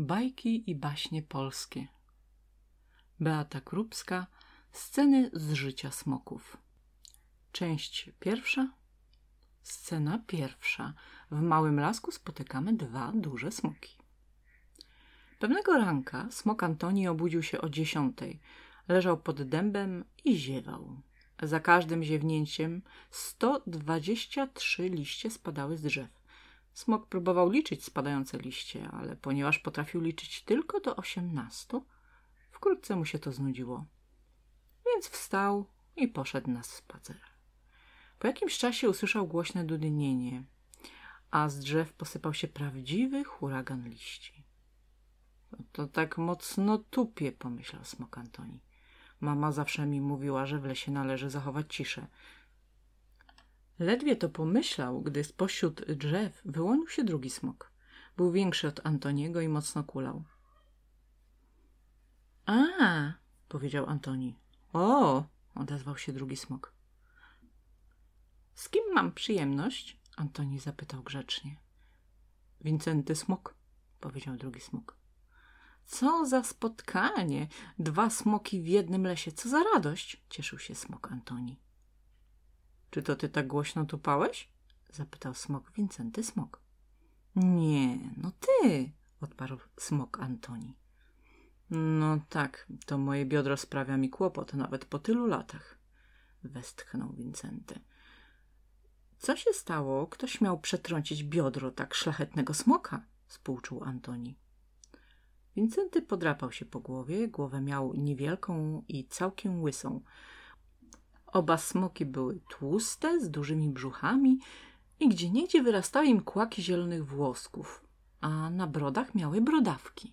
Bajki i baśnie polskie. Beata Krupska. Sceny z życia smoków. Część pierwsza. Scena pierwsza. W małym lasku spotykamy dwa duże smoki. Pewnego ranka smok Antoni obudził się o dziesiątej. Leżał pod dębem i ziewał. Za każdym ziewnięciem 123 liście spadały z drzew. Smok próbował liczyć spadające liście, ale ponieważ potrafił liczyć tylko do osiemnastu, wkrótce mu się to znudziło. Więc wstał i poszedł na spacer. Po jakimś czasie usłyszał głośne dudnienie, a z drzew posypał się prawdziwy huragan liści. To tak mocno tupie, pomyślał smok Antoni. Mama zawsze mi mówiła, że w lesie należy zachować ciszę. Ledwie to pomyślał, gdy spośród drzew wyłonił się drugi smok. Był większy od Antoniego i mocno kulał. A, powiedział Antoni. O, odezwał się drugi smok. Z kim mam przyjemność? Antoni zapytał grzecznie. Wincenty smok, powiedział drugi smok. Co za spotkanie! Dwa smoki w jednym lesie. Co za radość! Cieszył się smok Antoni. Czy to ty tak głośno tupałeś? Zapytał smok Wincenty smok. Nie, no ty, odparł smok Antoni. No tak, to moje biodro sprawia mi kłopot, nawet po tylu latach. Westchnął Wincenty. Co się stało? Ktoś miał przetrącić biodro tak szlachetnego smoka? Spółczuł Antoni. Wincenty podrapał się po głowie. Głowę miał niewielką i całkiem łysą. Oba smoki były tłuste, z dużymi brzuchami i gdzieniegdzie wyrastały im kłaki zielonych włosków, a na brodach miały brodawki.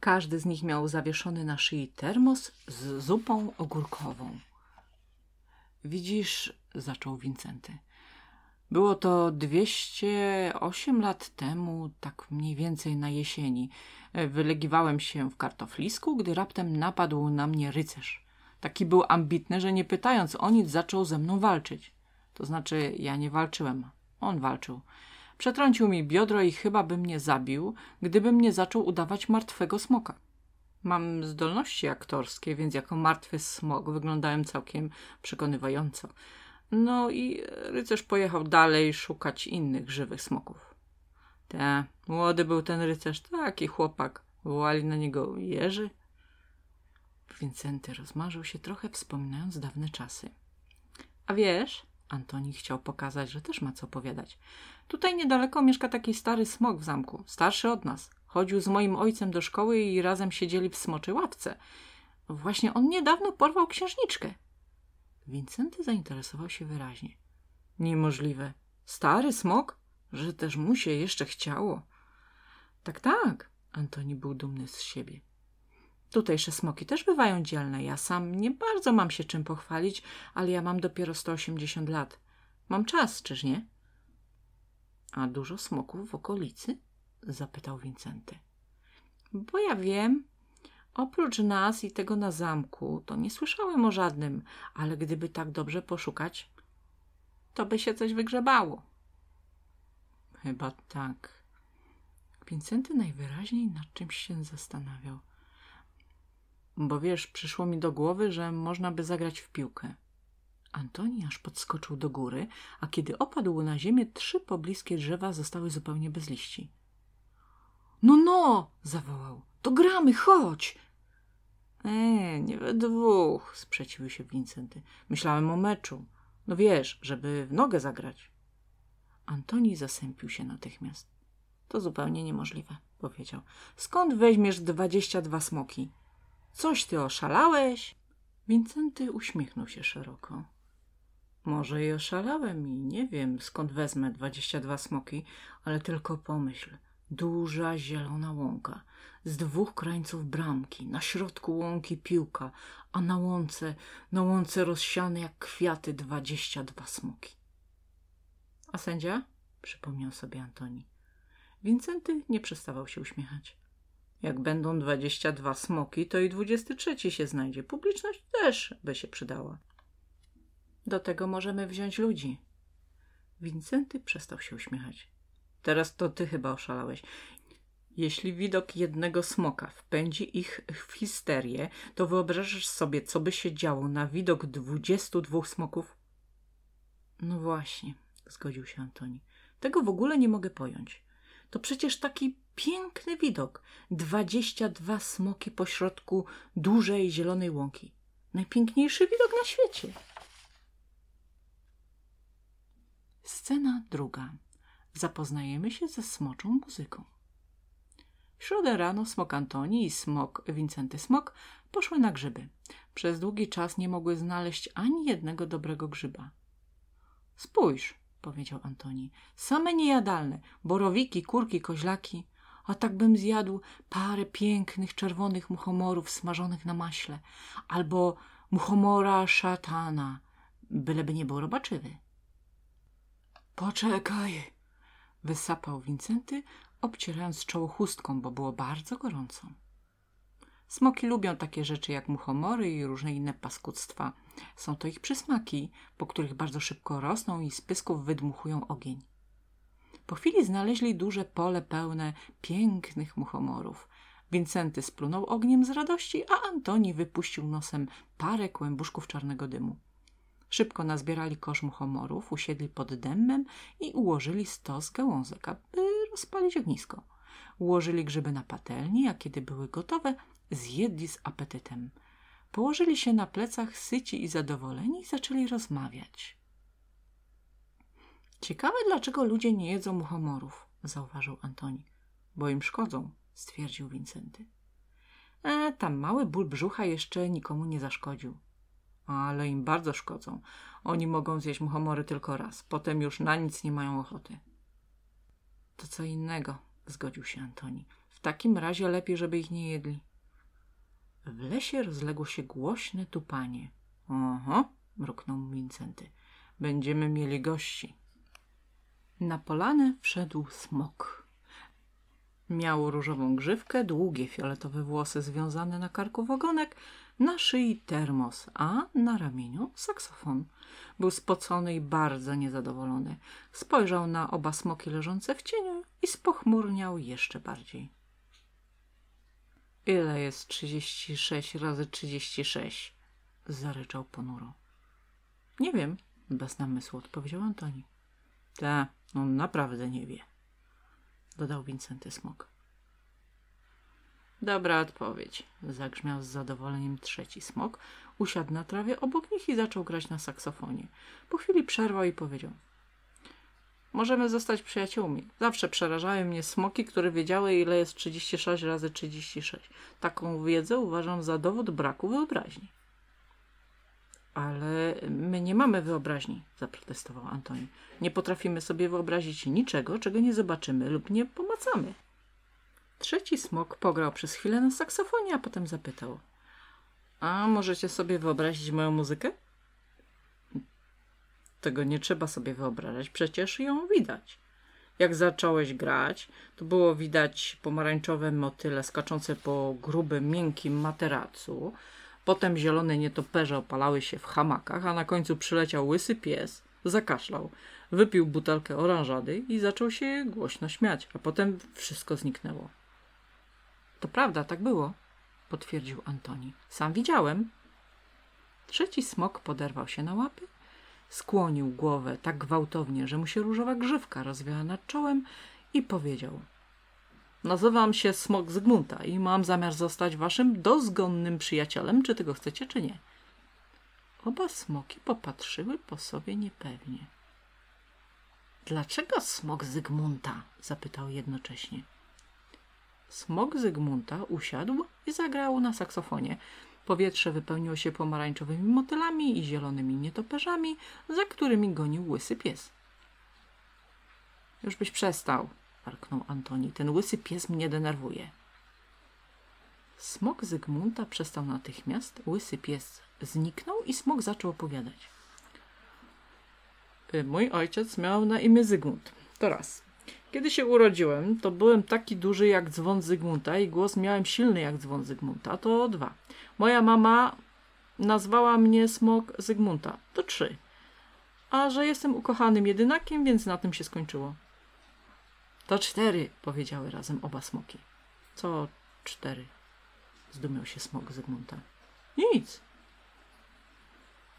Każdy z nich miał zawieszony na szyi termos z zupą ogórkową. Widzisz, zaczął Wincenty. Było to 208 lat temu, tak mniej więcej na jesieni. Wylegiwałem się w kartoflisku, gdy raptem napadł na mnie rycerz. Taki był ambitny, że nie pytając o nic zaczął ze mną walczyć. To znaczy, ja nie walczyłem. On walczył. Przetrącił mi biodro i chyba by mnie zabił, gdybym nie zaczął udawać martwego smoka. Mam zdolności aktorskie, więc jako martwy smok wyglądałem całkiem przekonywająco. No i rycerz pojechał dalej szukać innych żywych smoków. Te, młody był ten rycerz, taki chłopak. Wołali na niego Jerzy. Wincenty rozmarzył się trochę, wspominając dawne czasy. A wiesz, Antoni chciał pokazać, że też ma co opowiadać. Tutaj niedaleko mieszka taki stary smok w zamku, starszy od nas. Chodził z moim ojcem do szkoły i razem siedzieli w smoczej ławce. Właśnie on niedawno porwał księżniczkę. Wincenty zainteresował się wyraźnie. Niemożliwe. Stary smok? Że też mu się jeszcze chciało. Tak, tak. Antoni był dumny z siebie. Tutejsze smoki też bywają dzielne. Ja sam nie bardzo mam się czym pochwalić, ale ja mam dopiero 180 lat. Mam czas, czyż nie? A dużo smoków w okolicy? Zapytał Wincenty. Bo ja wiem, oprócz nas i tego na zamku, to nie słyszałem o żadnym, ale gdyby tak dobrze poszukać, to by się coś wygrzebało. Chyba tak. Wincenty najwyraźniej nad czymś się zastanawiał. Bo wiesz, przyszło mi do głowy, że można by zagrać w piłkę. Antoni aż podskoczył do góry, a kiedy opadł na ziemię, trzy pobliskie drzewa zostały zupełnie bez liści. No, no! zawołał. To gramy, chodź! E, nie we dwóch, sprzeciwił się Wincenty. Myślałem o meczu. No wiesz, żeby w nogę zagrać. Antoni zasępił się natychmiast. To zupełnie niemożliwe, powiedział. Skąd weźmiesz dwadzieścia dwa smoki? Coś ty oszalałeś? Wincenty uśmiechnął się szeroko. Może i oszalałem i nie wiem, skąd wezmę dwadzieścia dwa smoki, ale tylko pomyśl. Duża zielona łąka, z dwóch krańców bramki, na środku łąki piłka, a na łące, na łące rozsiane jak kwiaty dwadzieścia dwa smoki. A sędzia? Przypomniał sobie Antoni. Wincenty nie przestawał się uśmiechać. Jak będą dwadzieścia dwa smoki, to i dwudziesty trzeci się znajdzie. Publiczność też by się przydała. Do tego możemy wziąć ludzi. Wincenty przestał się uśmiechać. Teraz to ty chyba oszalałeś. Jeśli widok jednego smoka wpędzi ich w histerię, to wyobrażasz sobie, co by się działo na widok dwudziestu dwóch smoków? No właśnie, zgodził się Antoni. Tego w ogóle nie mogę pojąć. To przecież taki piękny widok. Dwadzieścia dwa smoki pośrodku dużej zielonej łąki. Najpiękniejszy widok na świecie. Scena druga. Zapoznajemy się ze smoczą muzyką. W środę rano smok Antoni i smok Wincenty Smok poszły na grzyby. Przez długi czas nie mogły znaleźć ani jednego dobrego grzyba. Spójrz, powiedział Antoni, same niejadalne, borowiki, kurki, koźlaki. A tak bym zjadł parę pięknych czerwonych muchomorów smażonych na maśle, albo muchomora szatana, byleby nie był robaczywy. Poczekaj, wysapał Wincenty, obcierając czoło chustką, bo było bardzo gorąco. Smoki lubią takie rzeczy jak muchomory i różne inne paskudztwa. Są to ich przysmaki, po których bardzo szybko rosną i z pysków wydmuchują ogień. Po chwili znaleźli duże pole pełne pięknych muchomorów. Wincenty splunął ogniem z radości, a Antoni wypuścił nosem parę kłębuszków czarnego dymu. Szybko nazbierali kosz muchomorów, usiedli pod dębem i ułożyli stos gałązek, aby rozpalić ognisko. Ułożyli grzyby na patelni, a kiedy były gotowe, zjedli z apetytem. Położyli się na plecach syci i zadowoleni i zaczęli rozmawiać. Ciekawe, dlaczego ludzie nie jedzą muchomorów, zauważył Antoni. Bo im szkodzą, stwierdził Wincenty. E, tam mały ból brzucha jeszcze nikomu nie zaszkodził. Ale im bardzo szkodzą. Oni mogą zjeść muchomory tylko raz. Potem już na nic nie mają ochoty. To co innego, zgodził się Antoni. W takim razie lepiej, żeby ich nie jedli. W lesie rozległo się głośne tupanie. Oho, mruknął Wincenty. Będziemy mieli gości. Na polanę wszedł smok. Miał różową grzywkę, długie fioletowe włosy związane na karku w ogonek, na szyi termos, a na ramieniu saksofon. Był spocony i bardzo niezadowolony. Spojrzał na oba smoki leżące w cieniu i spochmurniał jeszcze bardziej. Ile jest trzydzieści sześć razy trzydzieści sześć? Zaryczał ponuro. Nie wiem, bez namysłu odpowiedział Antoni. Ta, on naprawdę nie wie, dodał Wincenty Smok. Dobra odpowiedź, zagrzmiał z zadowoleniem trzeci smok, usiadł na trawie obok nich i zaczął grać na saksofonie. Po chwili przerwał i powiedział Możemy zostać przyjaciółmi. Zawsze przerażały mnie smoki, które wiedziały, ile jest 36 razy 36. Taką wiedzę uważam za dowód braku wyobraźni. Ale my nie mamy wyobraźni, zaprotestował Antoni. Nie potrafimy sobie wyobrazić niczego, czego nie zobaczymy lub nie pomacamy. Trzeci smok pograł przez chwilę na saksofonie, a potem zapytał. A możecie sobie wyobrazić moją muzykę? Tego nie trzeba sobie wyobrażać, przecież ją widać. Jak zacząłeś grać, to było widać pomarańczowe motyle skaczące po grubym, miękkim materacu. Potem zielone nietoperze opalały się w hamakach, a na końcu przyleciał łysy pies, zakaszlał, wypił butelkę oranżady i zaczął się głośno śmiać, a potem wszystko zniknęło. To prawda, tak było, potwierdził Antoni. Sam widziałem. Trzeci smok poderwał się na łapy, skłonił głowę tak gwałtownie, że mu się różowa grzywka rozwiała nad czołem i powiedział Nazywam się Smok Zygmunta i mam zamiar zostać waszym dozgonnym przyjacielem, czy tego chcecie, czy nie. Oba smoki popatrzyły po sobie niepewnie. Dlaczego smok Zygmunta? zapytał jednocześnie. Smok Zygmunta usiadł i zagrał na saksofonie. Powietrze wypełniło się pomarańczowymi motylami i zielonymi nietoperzami, za którymi gonił łysy pies. Już byś przestał, parknął Antoni. Ten łysy pies mnie denerwuje. Smok Zygmunta przestał natychmiast, łysy pies zniknął i smok zaczął opowiadać. Y, mój ojciec miał na imię Zygmunt. To raz. Kiedy się urodziłem, to byłem taki duży jak dzwon Zygmunta i głos miałem silny jak dzwon Zygmunta. To dwa. Moja mama nazwała mnie smok Zygmunta. To trzy. A że jestem ukochanym jedynakiem, więc na tym się skończyło. To cztery, powiedziały razem oba smoki. Co cztery? Zdumiał się smok Zygmunta. Nic.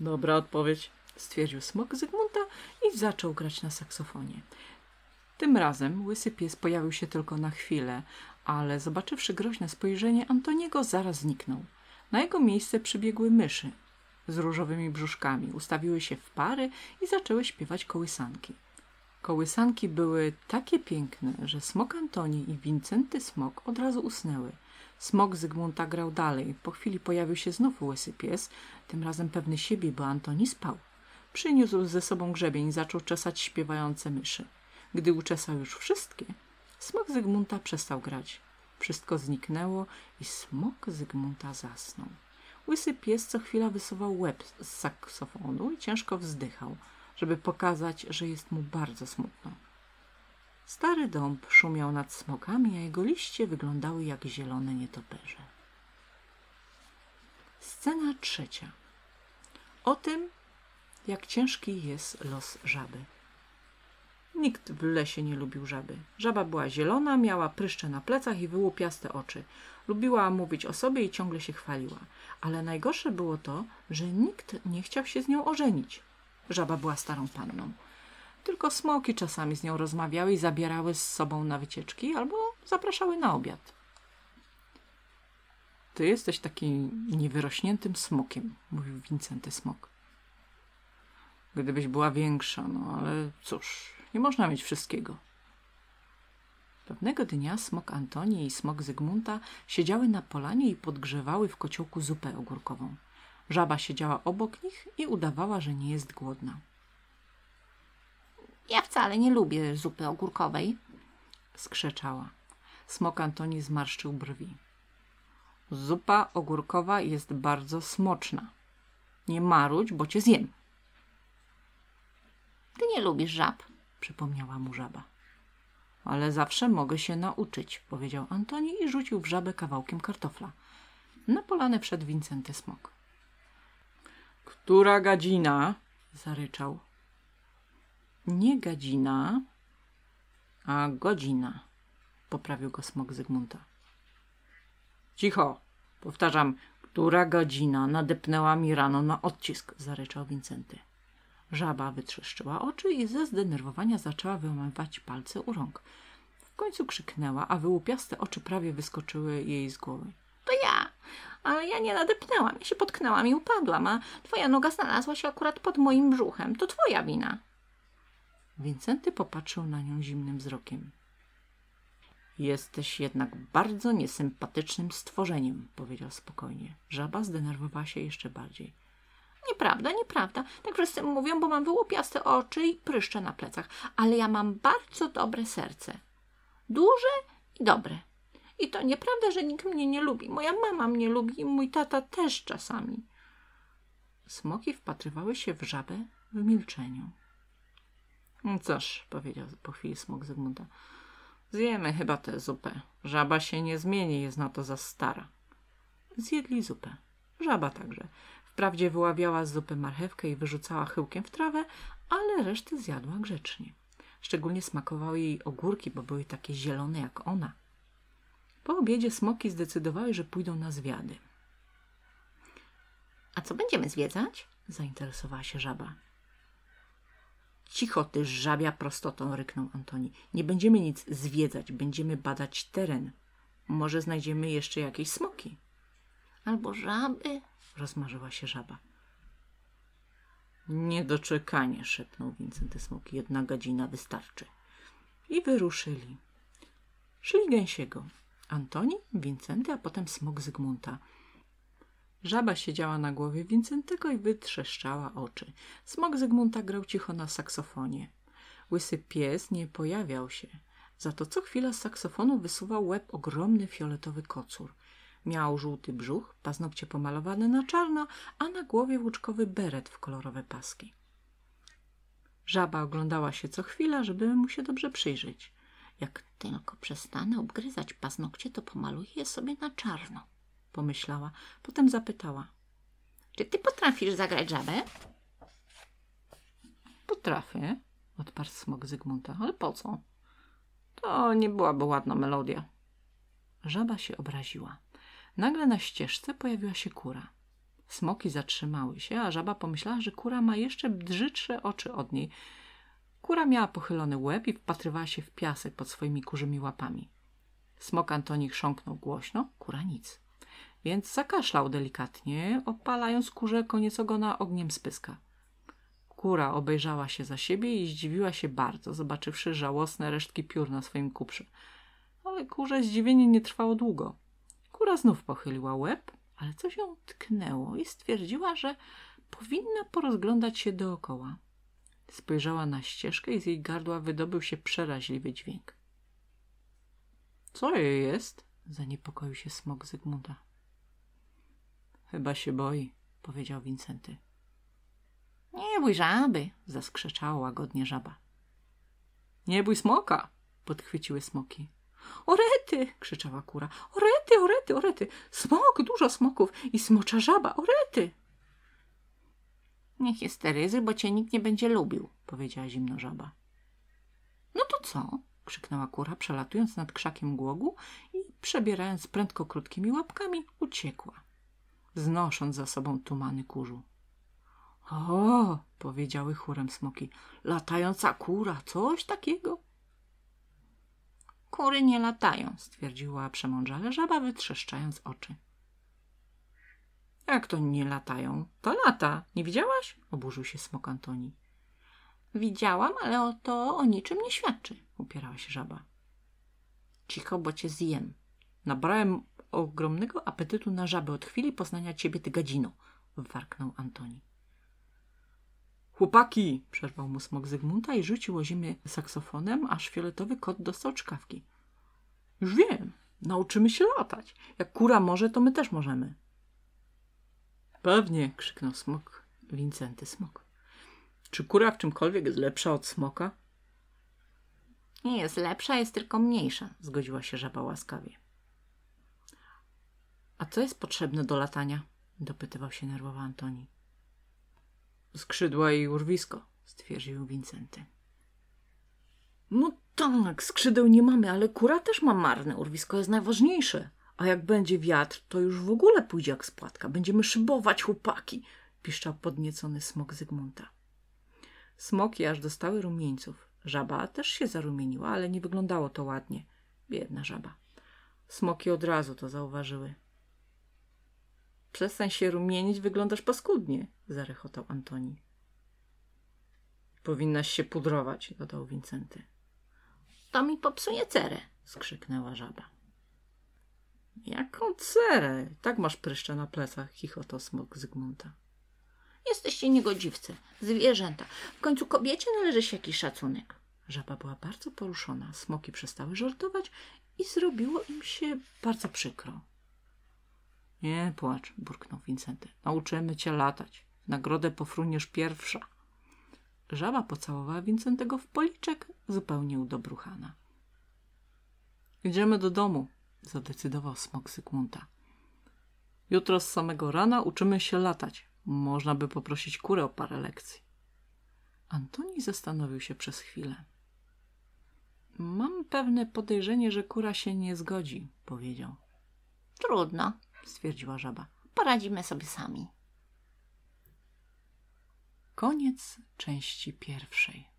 Dobra odpowiedź, stwierdził smok Zygmunta i zaczął grać na saksofonie. Tym razem łysy pies pojawił się tylko na chwilę, ale zobaczywszy groźne spojrzenie Antoniego, zaraz zniknął. Na jego miejsce przybiegły myszy z różowymi brzuszkami, ustawiły się w pary i zaczęły śpiewać kołysanki. Kołysanki były takie piękne, że smok Antoni i Wincenty Smok od razu usnęły. Smok Zygmunta grał dalej. Po chwili pojawił się znów łysy pies, tym razem pewny siebie, bo Antoni spał. Przyniósł ze sobą grzebień i zaczął czesać śpiewające myszy. Gdy uczesał już wszystkie, smok Zygmunta przestał grać. Wszystko zniknęło i smok Zygmunta zasnął. Łysy pies co chwila wysuwał łeb z saksofonu i ciężko wzdychał, żeby pokazać, że jest mu bardzo smutno. Stary dąb szumiał nad smokami, a jego liście wyglądały jak zielone nietoperze. Scena trzecia. O tym, jak ciężki jest los żaby. Nikt w lesie nie lubił żaby. Żaba była zielona, miała pryszcze na plecach i wyłupiaste oczy. Lubiła mówić o sobie i ciągle się chwaliła. Ale najgorsze było to, że nikt nie chciał się z nią ożenić. Żaba była starą panną. Tylko smoki czasami z nią rozmawiały i zabierały z sobą na wycieczki albo zapraszały na obiad. Ty jesteś takim niewyrośniętym smokiem, mówił Wincenty Smok. Gdybyś była większa, no ale cóż, nie można mieć wszystkiego. Pewnego dnia smok Antoni i smok Zygmunta siedziały na polanie i podgrzewały w kociołku zupę ogórkową. Żaba siedziała obok nich i udawała, że nie jest głodna. Ja wcale nie lubię zupy ogórkowej, skrzeczała. Smok Antoni zmarszczył brwi. Zupa ogórkowa jest bardzo smoczna. Nie marudź, bo cię zjem. Ty nie lubisz żab, przypomniała mu żaba. Ale zawsze mogę się nauczyć, powiedział Antoni i rzucił w żabę kawałkiem kartofla. Na polanę wszedł Wincenty Smok. Która gadzina? zaryczał. Nie gadzina, a godzina, poprawił go smok Zygmunta. Cicho, powtarzam, która godzina nadepnęła mi rano na odcisk, zaryczał Wincenty. Żaba wytrzeszczyła oczy i ze zdenerwowania zaczęła wyłamywać palce u rąk. W końcu krzyknęła, a wyłupiaste oczy prawie wyskoczyły jej z głowy. Ale ja nie nadepnęłam, ja się potknęłam i upadłam, a twoja noga znalazła się akurat pod moim brzuchem. To twoja wina. Wincenty popatrzył na nią zimnym wzrokiem. Jesteś jednak bardzo niesympatycznym stworzeniem, powiedział spokojnie. Żaba zdenerwowała się jeszcze bardziej. Nieprawda, nieprawda. Tak wszyscy mówią, bo mam wyłupiaste oczy i pryszcze na plecach. Ale ja mam bardzo dobre serce. Duże i dobre. I to nieprawda, że nikt mnie nie lubi. Moja mama mnie lubi i mój tata też czasami. Smoki wpatrywały się w żabę w milczeniu. No cóż, powiedział po chwili smok Zygmunta. Zjemy chyba tę zupę. Żaba się nie zmieni, jest na to za stara. Zjedli zupę. Żaba także. Wprawdzie wyławiała z zupy marchewkę i wyrzucała chyłkiem w trawę, ale resztę zjadła grzecznie. Szczególnie smakowały jej ogórki, bo były takie zielone jak ona. Po obiedzie smoki zdecydowały, że pójdą na zwiady. A co będziemy zwiedzać? Zainteresowała się żaba. Cicho ty, żabia prostotą, ryknął Antoni. Nie będziemy nic zwiedzać, będziemy badać teren. Może znajdziemy jeszcze jakieś smoki. Albo żaby, rozmarzyła się żaba. Niedoczekanie, szepnął Wincenty Smok. Jedna godzina wystarczy. I wyruszyli. Szli gęsiego. Antoni, Wincenty, a potem smok Zygmunta. Żaba siedziała na głowie Wincentego i wytrzeszczała oczy. Smok Zygmunta grał cicho na saksofonie. Łysy pies nie pojawiał się. Za to co chwila z saksofonu wysuwał łeb ogromny fioletowy kocur. Miał żółty brzuch, paznokcie pomalowane na czarno, a na głowie łuczkowy beret w kolorowe paski. Żaba oglądała się co chwila, żeby mu się dobrze przyjrzeć. Jak tylko przestanę obgryzać paznokcie, to pomaluję je sobie na czarno pomyślała. Potem zapytała. Czy ty potrafisz zagrać żabę? Potrafię, odparł smok Zygmunta. Ale po co? To nie byłaby ładna melodia. Żaba się obraziła. Nagle na ścieżce pojawiła się kura. Smoki zatrzymały się, a żaba pomyślała, że kura ma jeszcze brzydsze oczy od niej. Kura miała pochylony łeb i wpatrywała się w piasek pod swoimi kurzymi łapami. Smok Antoni chrząknął głośno, kura nic. Więc zakaszlał delikatnie, opalając kurze koniec ogona ogniem spyska. Kura obejrzała się za siebie i zdziwiła się bardzo, zobaczywszy żałosne resztki piór na swoim kuprze. Ale kurze zdziwienie nie trwało długo. Kura znów pochyliła łeb, ale coś ją tknęło i stwierdziła, że powinna porozglądać się dookoła. Spojrzała na ścieżkę i z jej gardła wydobył się przeraźliwy dźwięk. Co jej jest? Zaniepokoił się smok Zygmunta. Chyba się boi, powiedział Wincenty. Nie bój żaby, zaskrzeczała łagodnie żaba. Nie bój smoka, podchwyciły smoki. Orety! krzyczała kura. Orety, orety, orety! Smok, dużo smoków i smocza żaba, orety! Niech jest Terezy, bo cię nikt nie będzie lubił, powiedziała zimno żaba. No to co? krzyknęła kura, przelatując nad krzakiem głogu i przebierając prędko krótkimi łapkami, uciekła, znosząc za sobą tumany kurzu. O, powiedziały chórem smoki, latająca kura, coś takiego. Kury nie latają, stwierdziła przemądrzale żaba, wytrzeszczając oczy. Jak to nie latają? To lata. Nie widziałaś? Oburzył się smok Antoni. Widziałam, ale o to o niczym nie świadczy, upierała się żaba. Cicho, bo cię zjem. Nabrałem ogromnego apetytu na żabę od chwili poznania ciebie, ty gadzino, warknął Antoni. Chłopaki! przerwał mu smok Zygmunta i rzucił o ziemię saksofonem, aż fioletowy kot dostał czkawki. Już wiem, nauczymy się latać. Jak kura może, to my też możemy. Pewnie, krzyknął smok, Wincenty smok. Czy kura w czymkolwiek jest lepsza od smoka? Nie jest lepsza, jest tylko mniejsza, zgodziła się żaba łaskawie. A co jest potrzebne do latania? dopytywał się nerwowo Antoni. Skrzydła i urwisko, stwierdził Wincenty. No tak, skrzydeł nie mamy, ale kura też ma marne. Urwisko jest najważniejsze. A jak będzie wiatr, to już w ogóle pójdzie jak spłatka. Będziemy szybować, chłopaki, piszczał podniecony smok Zygmunta. Smoki aż dostały rumieńców. Żaba też się zarumieniła, ale nie wyglądało to ładnie. Biedna żaba. Smoki od razu to zauważyły. Przestań się rumienić, wyglądasz paskudnie, zarechotał Antoni. Powinnaś się pudrować, dodał Wincenty. To mi popsuje cerę, skrzyknęła żaba. Jaką cerę? Tak masz pryszcze na plecach, chichotał smok Zygmunta. Jesteście niegodziwcy, zwierzęta. W końcu kobiecie należy się jakiś szacunek. Żaba była bardzo poruszona. Smoki przestały żartować i zrobiło im się bardzo przykro. Nie płacz, burknął Wincenty. Nauczymy cię latać. Nagrodę pofruniesz pierwsza. Żaba pocałowała Wincentego w policzek, zupełnie udobruchana. Idziemy do domu, zadecydował smok Zygmunta. Jutro z samego rana uczymy się latać. Można by poprosić kurę o parę lekcji. Antoni zastanowił się przez chwilę. Mam pewne podejrzenie, że kura się nie zgodzi, powiedział. Trudno, stwierdziła żaba. Poradzimy sobie sami. Koniec części pierwszej.